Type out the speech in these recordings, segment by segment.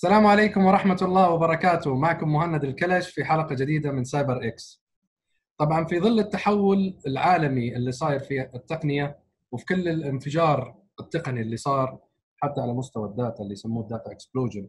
السلام عليكم ورحمة الله وبركاته. معكم مهند الكلش في حلقة جديدة من سايبر إكس. طبعا في ظل التحول العالمي اللي صاير في التقنية وفي كل الانفجار التقني اللي صار حتى على مستوى الداتا اللي يسموه الداتا إكسبلوجن.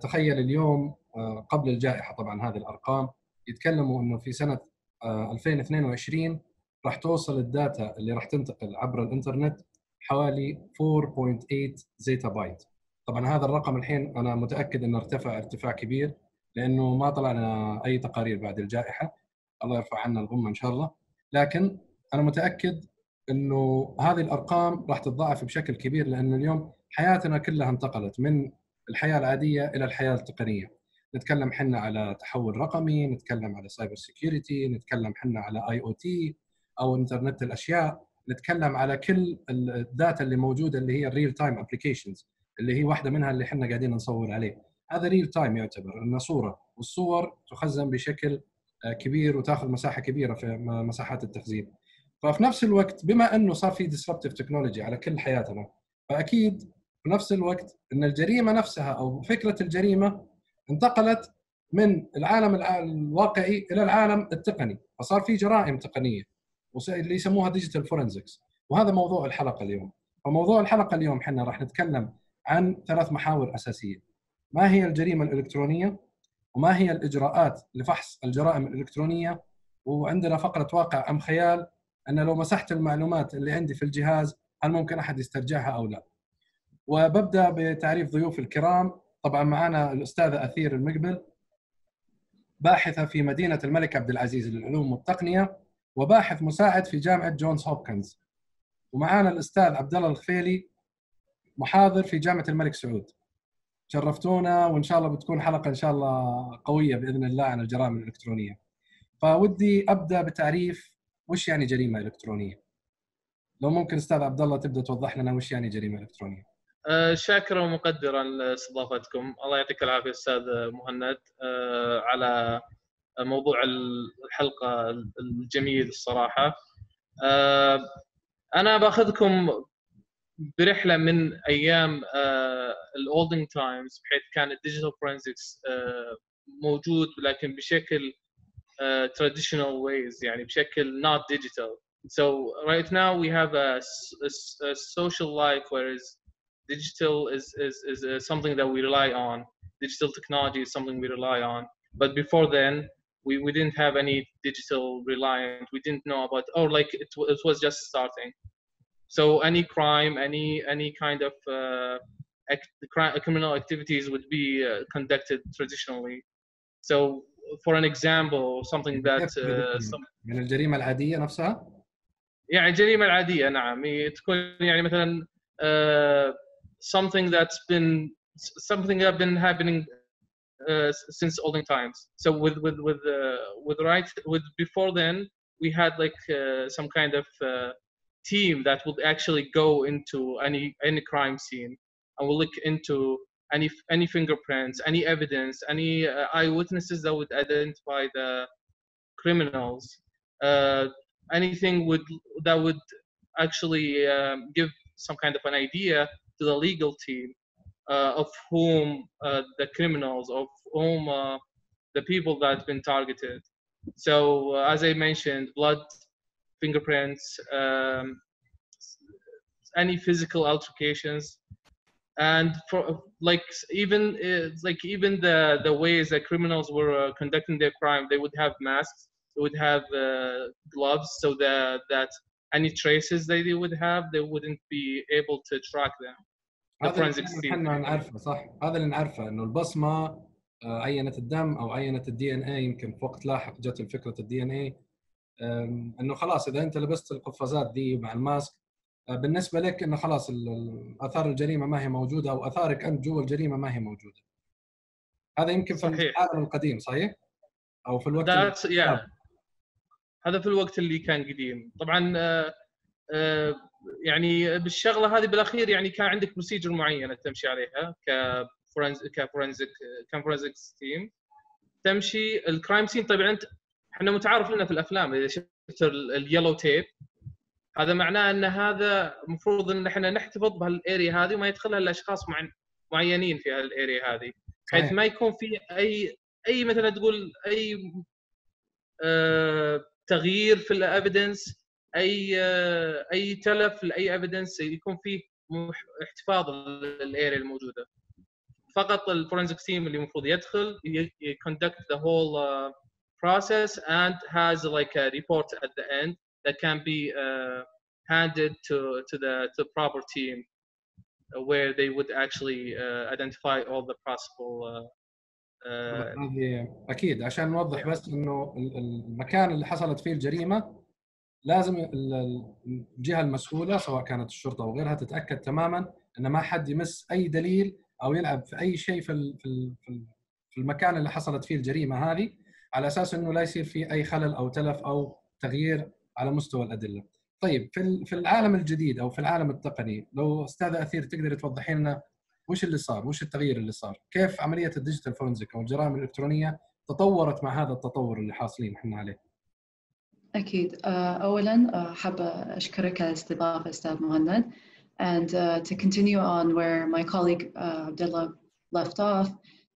تخيل اليوم آه، قبل الجائحة طبعا هذه الأرقام يتكلموا أنه في سنة آه، 2022 راح توصل الداتا اللي راح تنتقل عبر الإنترنت حوالي 4.8 زيتا بايت. طبعا هذا الرقم الحين أنا متأكد إنه ارتفع ارتفاع كبير لأنه ما طلعنا أي تقارير بعد الجائحة. الله يرفع عنا الغمة إن شاء الله. لكن أنا متأكد إنه هذه الأرقام راح تتضاعف بشكل كبير لأنه اليوم حياتنا كلها انتقلت من الحياة العادية إلى الحياة التقنية. نتكلم حنا على تحول رقمي نتكلم على سايبر سيكيورتي نتكلم حنا على اي أو تي أو انترنت الأشياء. نتكلم على كل الداتا اللي موجودة اللي هي الريل تايم ابلكيشنز اللي هي واحدة منها اللي إحنا قاعدين نصور عليه. هذا ريل تايم يعتبر إنه صورة والصور تخزن بشكل كبير وتأخذ مساحة كبيرة في مساحات التخزين. ففي نفس الوقت بما إنه صار في ديسربتيف تكنولوجي على كل حياتنا فأكيد في نفس الوقت إن الجريمة نفسها أو فكرة الجريمة انتقلت من العالم الواقعي إلى العالم التقني. فصار في جرائم تقنية اللي يسموها ديجيتال فورنزكس وهذا موضوع الحلقة اليوم. فموضوع الحلقة اليوم إحنا راح نتكلم عن ثلاث محاور أساسية. ما هي الجريمة الإلكترونية؟ وما هي الإجراءات لفحص الجرائم الإلكترونية؟ وعندنا فقرة واقع أم خيال ان لو مسحت المعلومات اللي عندي في الجهاز هل ممكن أحد يسترجعها أو لا؟ وببدأ بتعريف ضيوف الكرام، طبعا معنا الأستاذة أثير المقبل باحثة في مدينة الملك عبد العزيز للعلوم والتقنية وباحث مساعد في جامعة جونز هوبكنز. ومعنا الأستاذ عبد الله الخفيلي محاضر في جامعة الملك سعود. شرفتونا وإن شاء الله بتكون حلقة إن شاء الله قوية بإذن الله عن الجرائم الإلكترونية. فودي أبدأ بتعريف وش يعني جريمة إلكترونية. لو ممكن أستاذ عبد الله تبدأ توضح لنا وش يعني جريمة إلكترونية. أه شاكرا ومقدرا لاستضافتكم. الله يعطيك العافية أستاذ مهند. أه على موضوع الحلقة الجميل الصراحة. أه أنا بأخذكم برحله من ايام الاولدن تايمز بحيث كان الديجيتال فورنزكس موجود لكن بشكل traditional ways يعني بشكل not digital so right now we have a, a, a social life whereas digital is, is, is uh, something that we rely on digital technology is something we rely on but before then we, we didn't have any digital reliant we didn't know about or like it, it was just starting so any crime, any any kind of uh, act, criminal activities would be uh, conducted traditionally. So, for an example, something that uh, some, من الجريمه العاديه نفسها؟ يعني الجريمه العاديه نعم تكون يعني مثلا uh, something that's been something that been happening uh, since olden times. So with with with uh, with right with before then we had like uh, some kind of uh, team that would actually go into any any crime scene and will look into any any fingerprints, any evidence, any uh, eyewitnesses that would identify the criminals. Uh, anything would that would actually um, give some kind of an idea to the legal team uh, of whom the criminals, of whom the people that have been targeted. So as I mentioned, blood fingerprints, um, any physical altercations, and for like even like even the the ways that criminals were uh, conducting their crime, they would have masks, they would have uh, gloves, so that that any traces that they would have, they wouldn't be able to track them. The forensic احنا نعرفه صح هذا اللي نعرفه انه البصمه عينه الدم او عينه الدي ان اي يمكن في وقت لاحق جت فكره الدي ان اي إنه خلاص إذا أنت لبست القفازات دي مع الماسك بالنسبة لك إنه خلاص آثار الجريمة ما هي موجودة أو آثارك أنت جوا الجريمة ما هي موجودة. هذا يمكن صحيح. في العالم القديم صحيح؟ أو في الوقت That's, yeah. هذا في الوقت اللي كان قديم طبعا آه آه يعني بالشغلة هذه بالأخير يعني كان عندك بروسيجر معينة تمشي عليها كفورنزك كفورنزك كفورنزكس تيم تمشي الكرايم سين طبعا أنت إحنا متعارف لنا في الأفلام إذا شفت اليلو تيب هذا معناه إن هذا المفروض إن إحنا نحتفظ بهالأريا هذه وما يدخلها إلا أشخاص معينين في هالأريا هذه بحيث. ما يكون في اي أي مثلا تقول أي آه تغيير في الايفيدنس أي آه أي تلف لأي ايفيدنس يكون فيه احتفاظ للأريا الموجودة فقط الفورنزك تيم اللي المفروض يدخل يكوندكت the whole uh, process and has like a report at the end that can be uh, handed to to the to the proper team uh, where they would actually uh, identify all the possible uh, uh, هذه أكيد. عشان نوضح بس إنه ال- المكان اللي حصلت فيه الجريمة لازم ال- ال- الجهة المسؤولة سواء كانت الشرطة أو غيرها تتأكد تماما إن ما حد يمس أي دليل أو يلعب في أي شيء في في المكان اللي حصلت فيه الجريمة هذه. على أساس إنه لا يصير فيه أي خلل أو تلف أو تغيير على مستوى الأدلة. طيب في في العالم الجديد أو في العالم التقني لو أستاذ أثير تقدر توضحي لنا وش اللي صار؟ وش التغيير اللي صار؟ كيف عملية الديجيتال فورنزيك أو الجرائم الإلكترونية تطورت مع هذا التطور اللي حاصلين إحنا عليه؟ أكيد آه، أولا آه، حابة أشكرك على الاستضافة أستاذ مهند and uh, to continue on where my colleague uh, Abdullah left off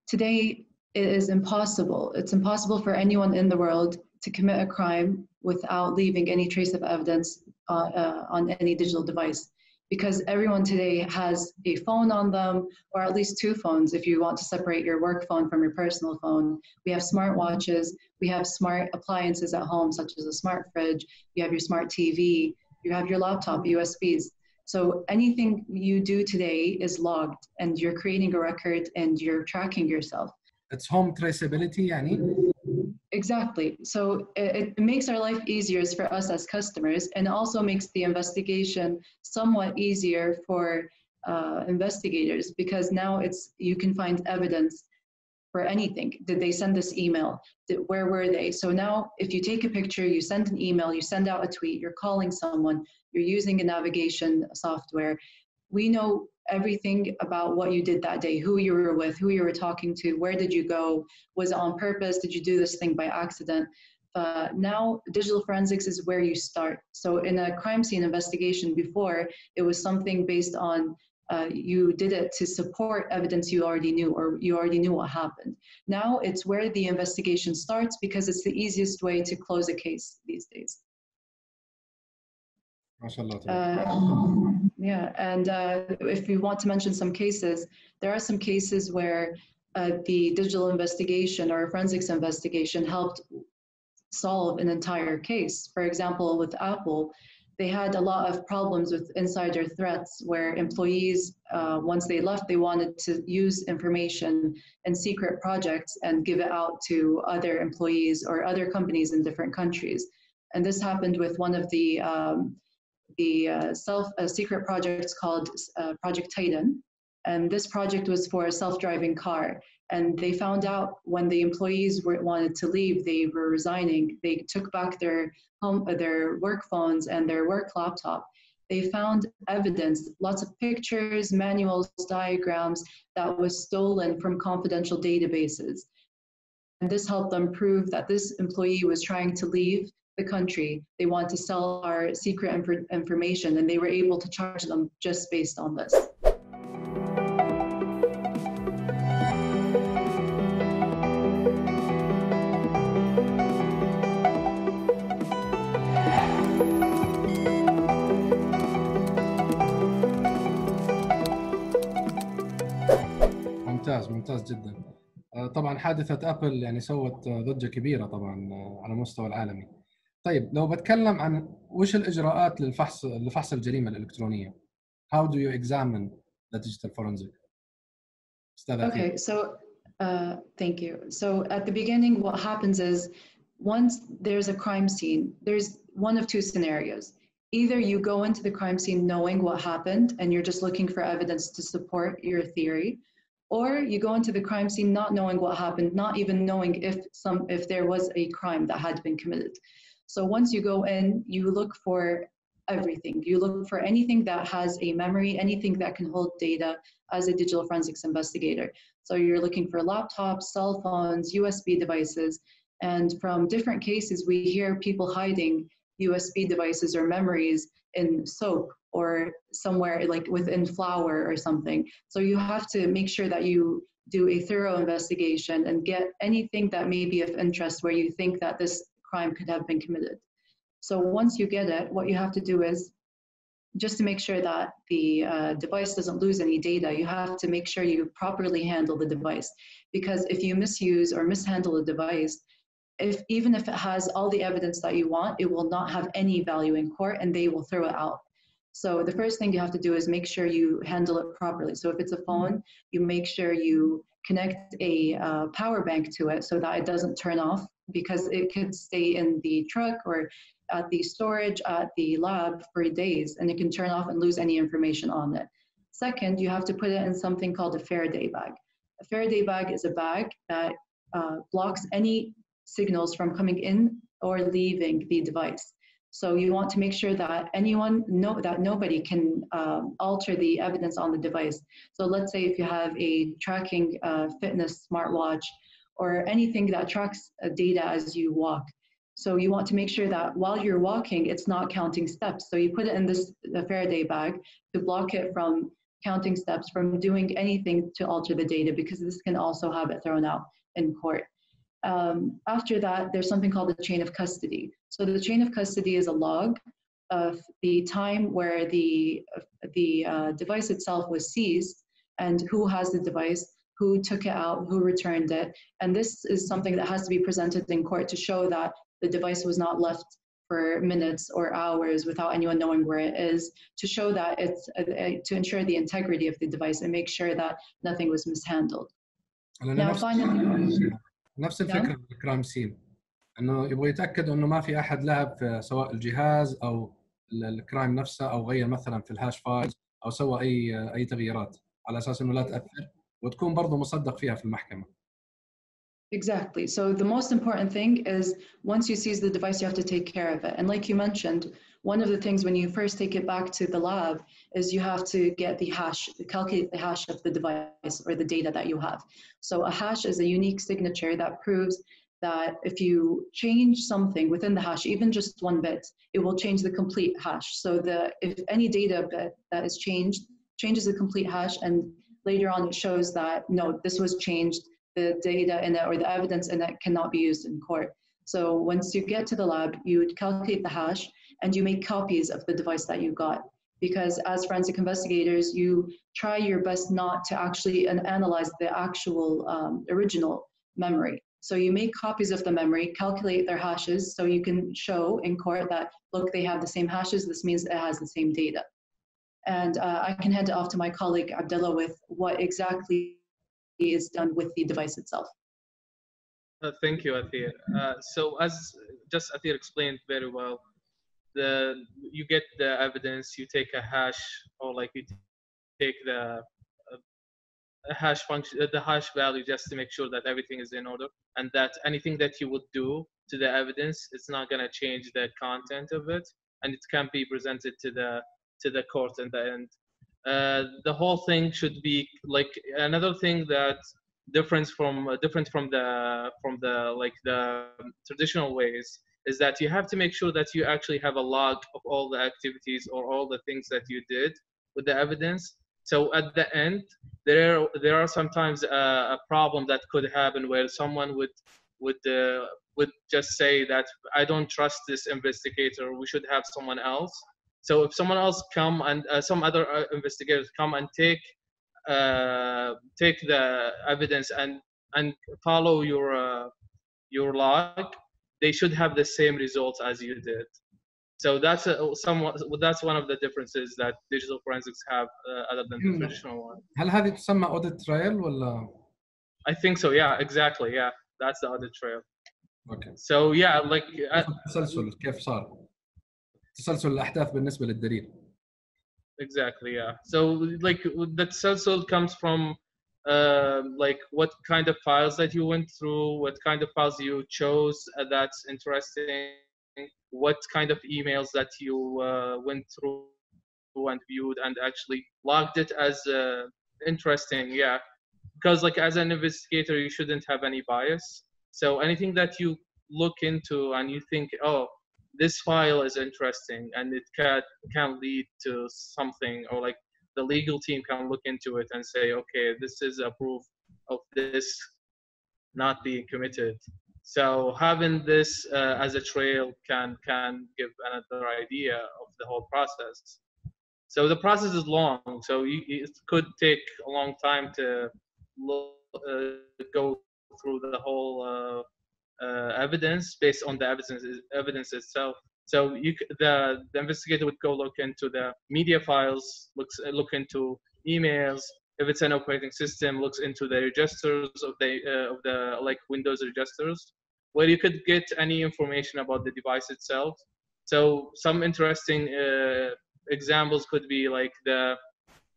today it is impossible. It's impossible for anyone in the world to commit a crime without leaving any trace of evidence uh, uh, on any digital device. Because everyone today has a phone on them or at least two phones if you want to separate your work phone from your personal phone. We have smartwatches we have smart appliances at home, such as a smart fridge, you have your smart TV, you have your laptop, USBs. So anything you do today is logged and you're creating a record and you're tracking yourself It's home traceability يعني Exactly. So it, it makes our life easier for us as customers and also makes the investigation somewhat easier for uh, investigators because now it's you can find evidence for anything. Did they send this email? Did, where were they? So now, if you take a picture, you send an email, you send out a tweet, you're calling someone, you're using a navigation software, we know everything about what you did that day, who you were with, who you were talking to, where did you go, was it on purpose, did you do this thing by accident? Uh, now, digital forensics is where you start. So, in a crime scene investigation before, it was something based on uh, you did it to support evidence you already knew or you already knew what happened. Now it's where the investigation starts because it's the easiest way to close a case these days. Uh, yeah, and uh, if we want to mention some cases, there are some cases where uh, the digital investigation or forensics investigation helped solve an entire case. For example, with Apple, they had a lot of problems with insider threats where employees, uh, once they left, they wanted to use information in secret projects and give it out to other employees or other companies in different countries. And this happened with one of the um, the uh, self uh, secret projects called uh, Project Titan. And this project was for a self-driving car. And they found out when the employees were, wanted to leave, they were resigning. They took back their home, their work phones and their work laptop. They found evidence, lots of pictures, manuals, diagrams that was stolen from confidential databases. And this helped them prove that this employee was trying to leave the country. They want to sell our secret inf- information, and they were able to charge them just based on this. ممتاز ممتاز جدا آه، طبعا حادثه ابل يعني سوت آه، ضجه كبيره طبعا آه، على المستوى العالمي طيب لو بتكلم عن وش الاجراءات للفحص لفحص الجريمه الالكترونيه how do you examine the digital forensic استاذ عتيق. Okay, so uh, thank you. So at the beginning, what happens is once there's a crime scene, there's one of two scenarios. Either you go into the crime scene knowing what happened and you're just looking for evidence to support your theory, or you go into the crime scene not knowing what happened, not even knowing if some if there was a crime that had been committed. So once you go in, you look for everything. You look for anything that has a memory, anything that can hold data as a digital forensics investigator. So you're looking for laptops, cell phones, USB devices. And from different cases, we hear people hiding USB devices or memories in soap or somewhere like within flour or something. So you have to make sure that you do a thorough investigation and get anything that may be of interest where you think that this crime could have been committed. So once you get it, what you have to do is just to make sure that the uh, device doesn't lose any data, you have to make sure you properly handle the device. Because if you misuse or mishandle the device, if even if it has all the evidence that you want, it will not have any value in court and they will throw it out. So the first thing you have to do is make sure you handle it properly. So if it's a phone, you make sure you connect a uh, power bank to it so that it doesn't turn off because it could stay in the truck or at the storage at the lab for days and it can turn off and lose any information on it. Second, you have to put it in something called a Faraday bag. A Faraday bag is a bag that uh, blocks any signals from coming in or leaving the device. So you want to make sure that anyone know that nobody can um, alter the evidence on the device. So let's say if you have a tracking uh, fitness smartwatch or anything that tracks uh, data as you walk. So you want to make sure that while you're walking, it's not counting steps. So you put it in this Faraday bag to block it from counting steps, from doing anything to alter the data, because this can also have it thrown out in court. Um, after that, there's something called the chain of custody. So the chain of custody is a log of the time where the, the uh, device itself was seized and who has the device, who took it out, who returned it. And this is something that has to be presented in court to show that the device was not left for minutes or hours without anyone knowing where it is to show that it's uh, uh to ensure the integrity of the device and make sure that nothing was mishandled. Now, finally, نفس الفكرة نعم. بالكرايم سين إنه يبغوا يتأكدوا إنه ما في أحد لعب في سواء الجهاز أو الكرايم نفسه أو غير مثلا في الهاش فايلز أو سوى اي أي تغييرات على أساس إنه لا تأثر وتكون برضه مصدق فيها في المحكمة. Exactly. So the most important thing is once you seize the device, you have to take care of it. And like you mentioned, one of the things when you first take it back to the lab is you have to get the hash, calculate the hash of the device or the data that you have. So a hash is a unique signature that proves that if you change something within the hash, even just one bit, it will change the complete hash. So the if any data bit that is changed changes the complete hash, and later on it shows that no, this was changed. The data in it or the evidence in it cannot be used in court. So once you get to the lab, you would calculate the hash and you make copies of the device that you got. Because as forensic investigators, you try your best not to actually analyze the actual um, original memory. So you make copies of the memory, calculate their hashes, so you can show in court that, look, they have the same hashes, this means it has the same data. And uh, I can hand it off to my colleague Abdullah with what exactly is done with the device itself. Uh, thank you, Athir. Uh, so as just Athir explained very well, the you get the evidence, you take a hash, or like you take the hash function, uh, the hash value, just to make sure that everything is in order, and that anything that you would do to the evidence, it's not going to change the content of it, and it can be presented to the to the court in the end. Uh, the whole thing should be like another thing that difference from uh, different from the from the like the traditional ways is that you have to make sure that you actually have a log of all the activities or all the things that you did with the evidence so at the end, there there are sometimes a, a problem that could happen where someone would would uh, would just say that I don't trust this investigator. We should have someone else. So if someone else come and uh, some other uh, investigators come and take uh, take the evidence and and follow your uh, your log, they should have the same results as you did. So that's a, somewhat that's one of the differences that digital forensics have uh, other than the hmm. traditional one. هل هذه تسمى audit trail ولا؟ I think so. Yeah, exactly. Yeah, that's the audit trail. Okay. So yeah, like تسلسل كيف صار؟ تسلسل الأحداث بالنسبة للدليل. Exactly. Yeah. So like the تسلسل comes from uh, like what kind of files that you went through, what kind of files you chose uh, that's interesting. What kind of emails that you uh, went through and viewed and actually logged it as uh, interesting yeah. Because like as an investigator you shouldn't have any bias. So anything that you look into and you think oh this file is interesting and it can can lead to something or like the legal team can look into it and say okay this is a proof of this not being committed. So having this uh, as a trail can can give another idea of the whole process. So the process is long. So you, it could take a long time to look, uh, go through the whole uh, uh, evidence based on the evidence evidence itself. So you, the the investigator would go look into the media files, looks look into emails. If it's an operating system, looks into the registers of the uh, of the like Windows registers, where you could get any information about the device itself. So some interesting uh, examples could be like the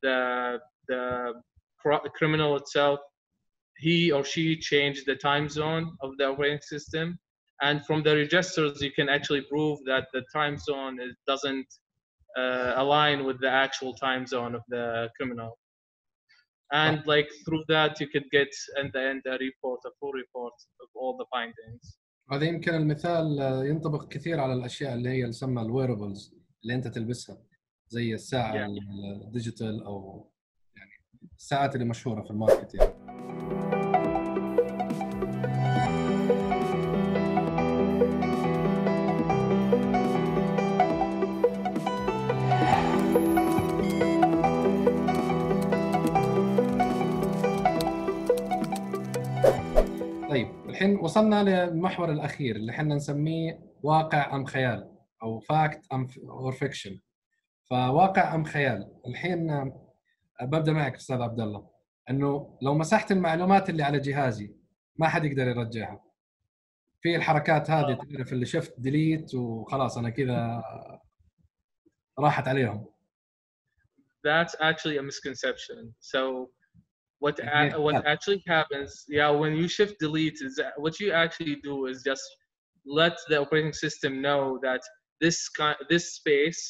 the the criminal itself he or she changed the time zone of the operating system and from the registers you can actually prove that the time zone is, doesn't uh, align with the actual time zone of the criminal and like through that you could get in the end a report a full report of all the findings هذا يمكن المثال ينطبق كثير على الاشياء اللي هي تسمى الويربلز اللي انت تلبسها زي الساعه yeah. الديجيتال او يعني الساعات اللي مشهوره في الماركت يعني الحين وصلنا للمحور الأخير اللي إحنا نسميه واقع أم خيال أو فاكت أم اور فيكشن فواقع أم خيال. الحين ببدأ معك أستاذ عبد الله. إنه لو مسحت المعلومات اللي على جهازي ما حد يقدر يرجعها. في الحركات هذه تعرف اللي شفت ديليت وخلاص أنا كذا راحت عليهم. That's actually a misconception. So what a- what actually happens, yeah, when you shift delete is what you actually do is just let the operating system know that this kind this space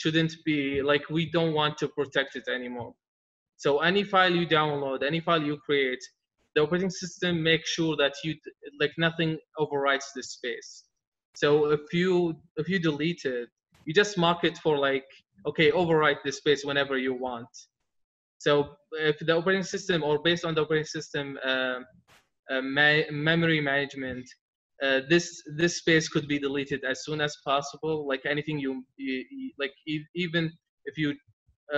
shouldn't be like we don't want to protect it anymore. So any file you download, any file you create, the operating system makes sure that you like nothing overwrites this space. So if you if you delete it, you just mark it for like okay, overwrite this space whenever you want. So if the operating system or based on the operating system uh, uh, ma- memory management, uh, this this space could be deleted as soon as possible. Like anything you, you, you like, e- even if you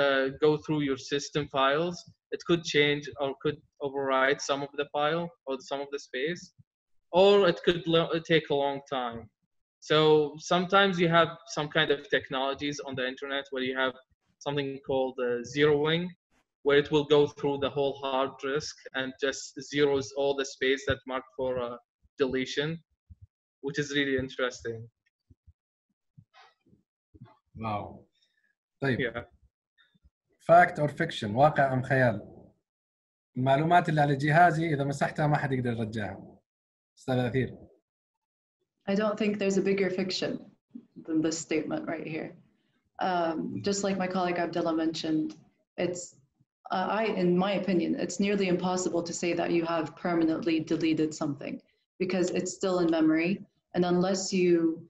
uh, go through your system files, it could change or could override some of the file or some of the space, or it could lo- take a long time. So sometimes you have some kind of technologies on the internet where you have something called uh, zeroing, where it will go through the whole hard disk and just zeros all the space that marked for uh, deletion, which is really interesting. واو طيب Yeah. فاكت اور فيكشن واقع ام خيال المعلومات اللي على جهازي اذا مسحتها ما حد يقدر يرجعها استاذ اثير I don't think there's a bigger fiction than this statement right here. Um, just like my colleague Abdullah mentioned, it's, uh, I, in my opinion, it's nearly impossible to say that you have permanently deleted something because it's still in memory. And unless you,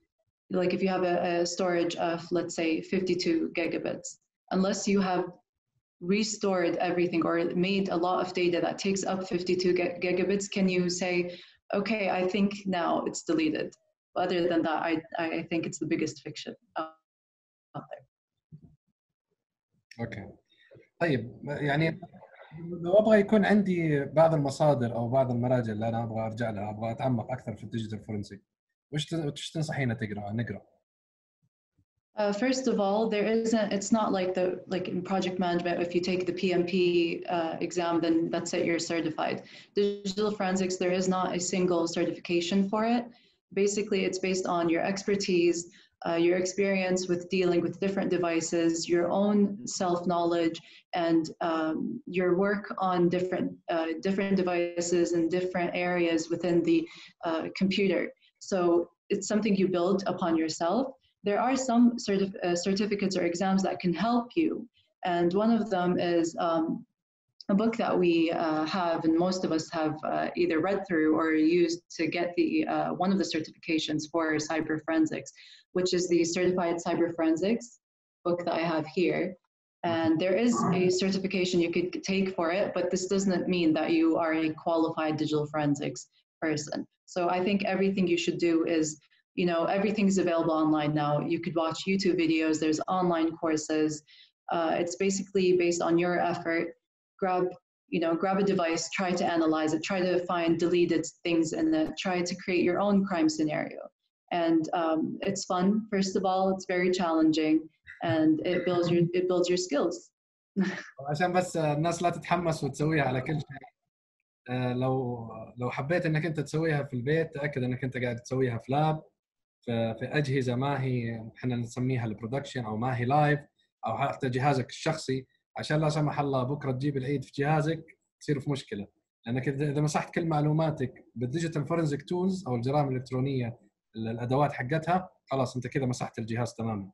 like if you have a, a storage of, let's say, 52 gigabits, unless you have restored everything or made a lot of data that takes up 52 gigabits, can you say, okay, I think now it's deleted? Other than that, I, I think it's the biggest fiction uh, out there. Okay. طيب يعني لو ابغى يكون عندي بعض المصادر او بعض المراجع اللي انا ابغى ارجع لها ابغى اتعمق اكثر في الديجيتال فورنسيك وش تن- وش تنصحينا تقرا نقرا؟ Uh, first of all, there isn't, it's not like the, like in project management, if you take the PMP uh, exam, then that's it, you're certified. Digital forensics, there is not a single certification for it. Basically, it's based on your expertise, uh, your experience with dealing with different devices, your own self-knowledge, and um, your work on different, uh, different devices and different areas within the uh, computer. So it's something you build upon yourself there are some certif- uh, certificates or exams that can help you. And one of them is um, a book that we uh, have, and most of us have uh, either read through or used to get the uh, one of the certifications for cyber forensics, which is the Certified Cyber Forensics book that I have here. And there is a certification you could take for it, but this doesn't mean that you are a qualified digital forensics person. So I think everything you should do is, you know, everything's available online now. You could watch YouTube videos, there's online courses. Uh, it's basically based on your effort. Grab, you know, grab a device, try to analyze it, try to find deleted things in it, try to create your own crime scenario. And um, it's fun, first of all, it's very challenging and it builds your, it builds your skills. عشان بس الناس لا تتحمس وتسويها على كل شيء. آه، لو لو حبيت إنك أنت تسويها في البيت تأكد إنك أنت قاعد تسويها في لاب في, أجهزة ما هي إحنا نسميها البرودكشن أو ما هي لايف أو حتى جهازك الشخصي. عشان لا سمح الله بكرة تجيب العيد في جهازك تصير في مشكلة. لأنك إذا مسحت كل معلوماتك بالديجيتال فورنزك تولز أو الجرائم الإلكترونية الأدوات حقتها خلاص أنت كذا مسحت الجهاز تماما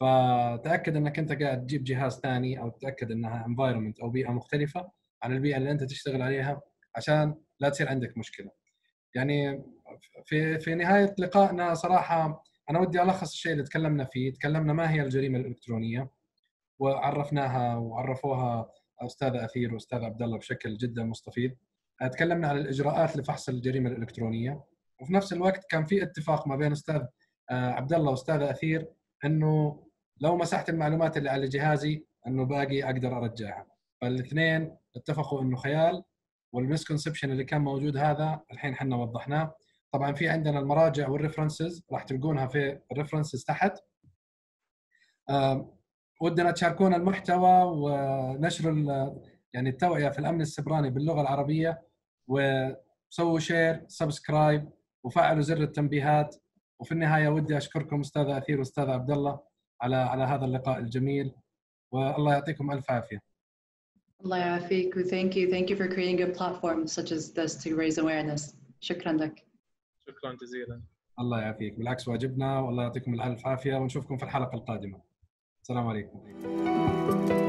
فتأكد إنك أنت قاعد تجيب جهاز ثاني أو تأكد إنها انفايرمنت أو بيئة مختلفة عن البيئة اللي أنت تشتغل عليها عشان لا تصير عندك مشكلة. يعني في في نهاية لقائنا صراحة أنا ودي ألخص الشيء اللي تكلمنا فيه، تكلمنا ما هي الجريمة الإلكترونية وعرفناها وعرفوها أستاذ أثير وأستاذ عبد الله بشكل جدا مستفيض. تكلمنا عن الإجراءات لفحص الجريمة الإلكترونية وفي نفس الوقت كان في اتفاق ما بين أستاذ آه، عبد الله وأستاذ أثير إنه لو مسحت المعلومات اللي على جهازي إنه باقي أقدر أرجعها. فالاثنين اتفقوا إنه خيال والمسكونسبشن اللي كان موجود هذا الحين إحنا وضحناه. طبعا في عندنا المراجع والريفرنسز راح تلقونها في الريفرنسز تحت. ودنا تشاركونا المحتوى ونشر يعني التوعية في الأمن السبراني باللغة العربية وسووا شير سبسكرايب وفعلوا زر التنبيهات. وفي النهاية ودي أشكركم أستاذ أثير وأستاذ عبد الله على على هذا اللقاء الجميل. والله يعطيكم ألف عافية. Allah يعافيك thank you thank you for creating a platform such as this to raise awareness. شكرا لك. شكرا جزيلا. الله يعافيك. بالعكس واجبنا. والله يعطيكم الف عافية. ونشوفكم في الحلقة القادمة. السلام عليكم.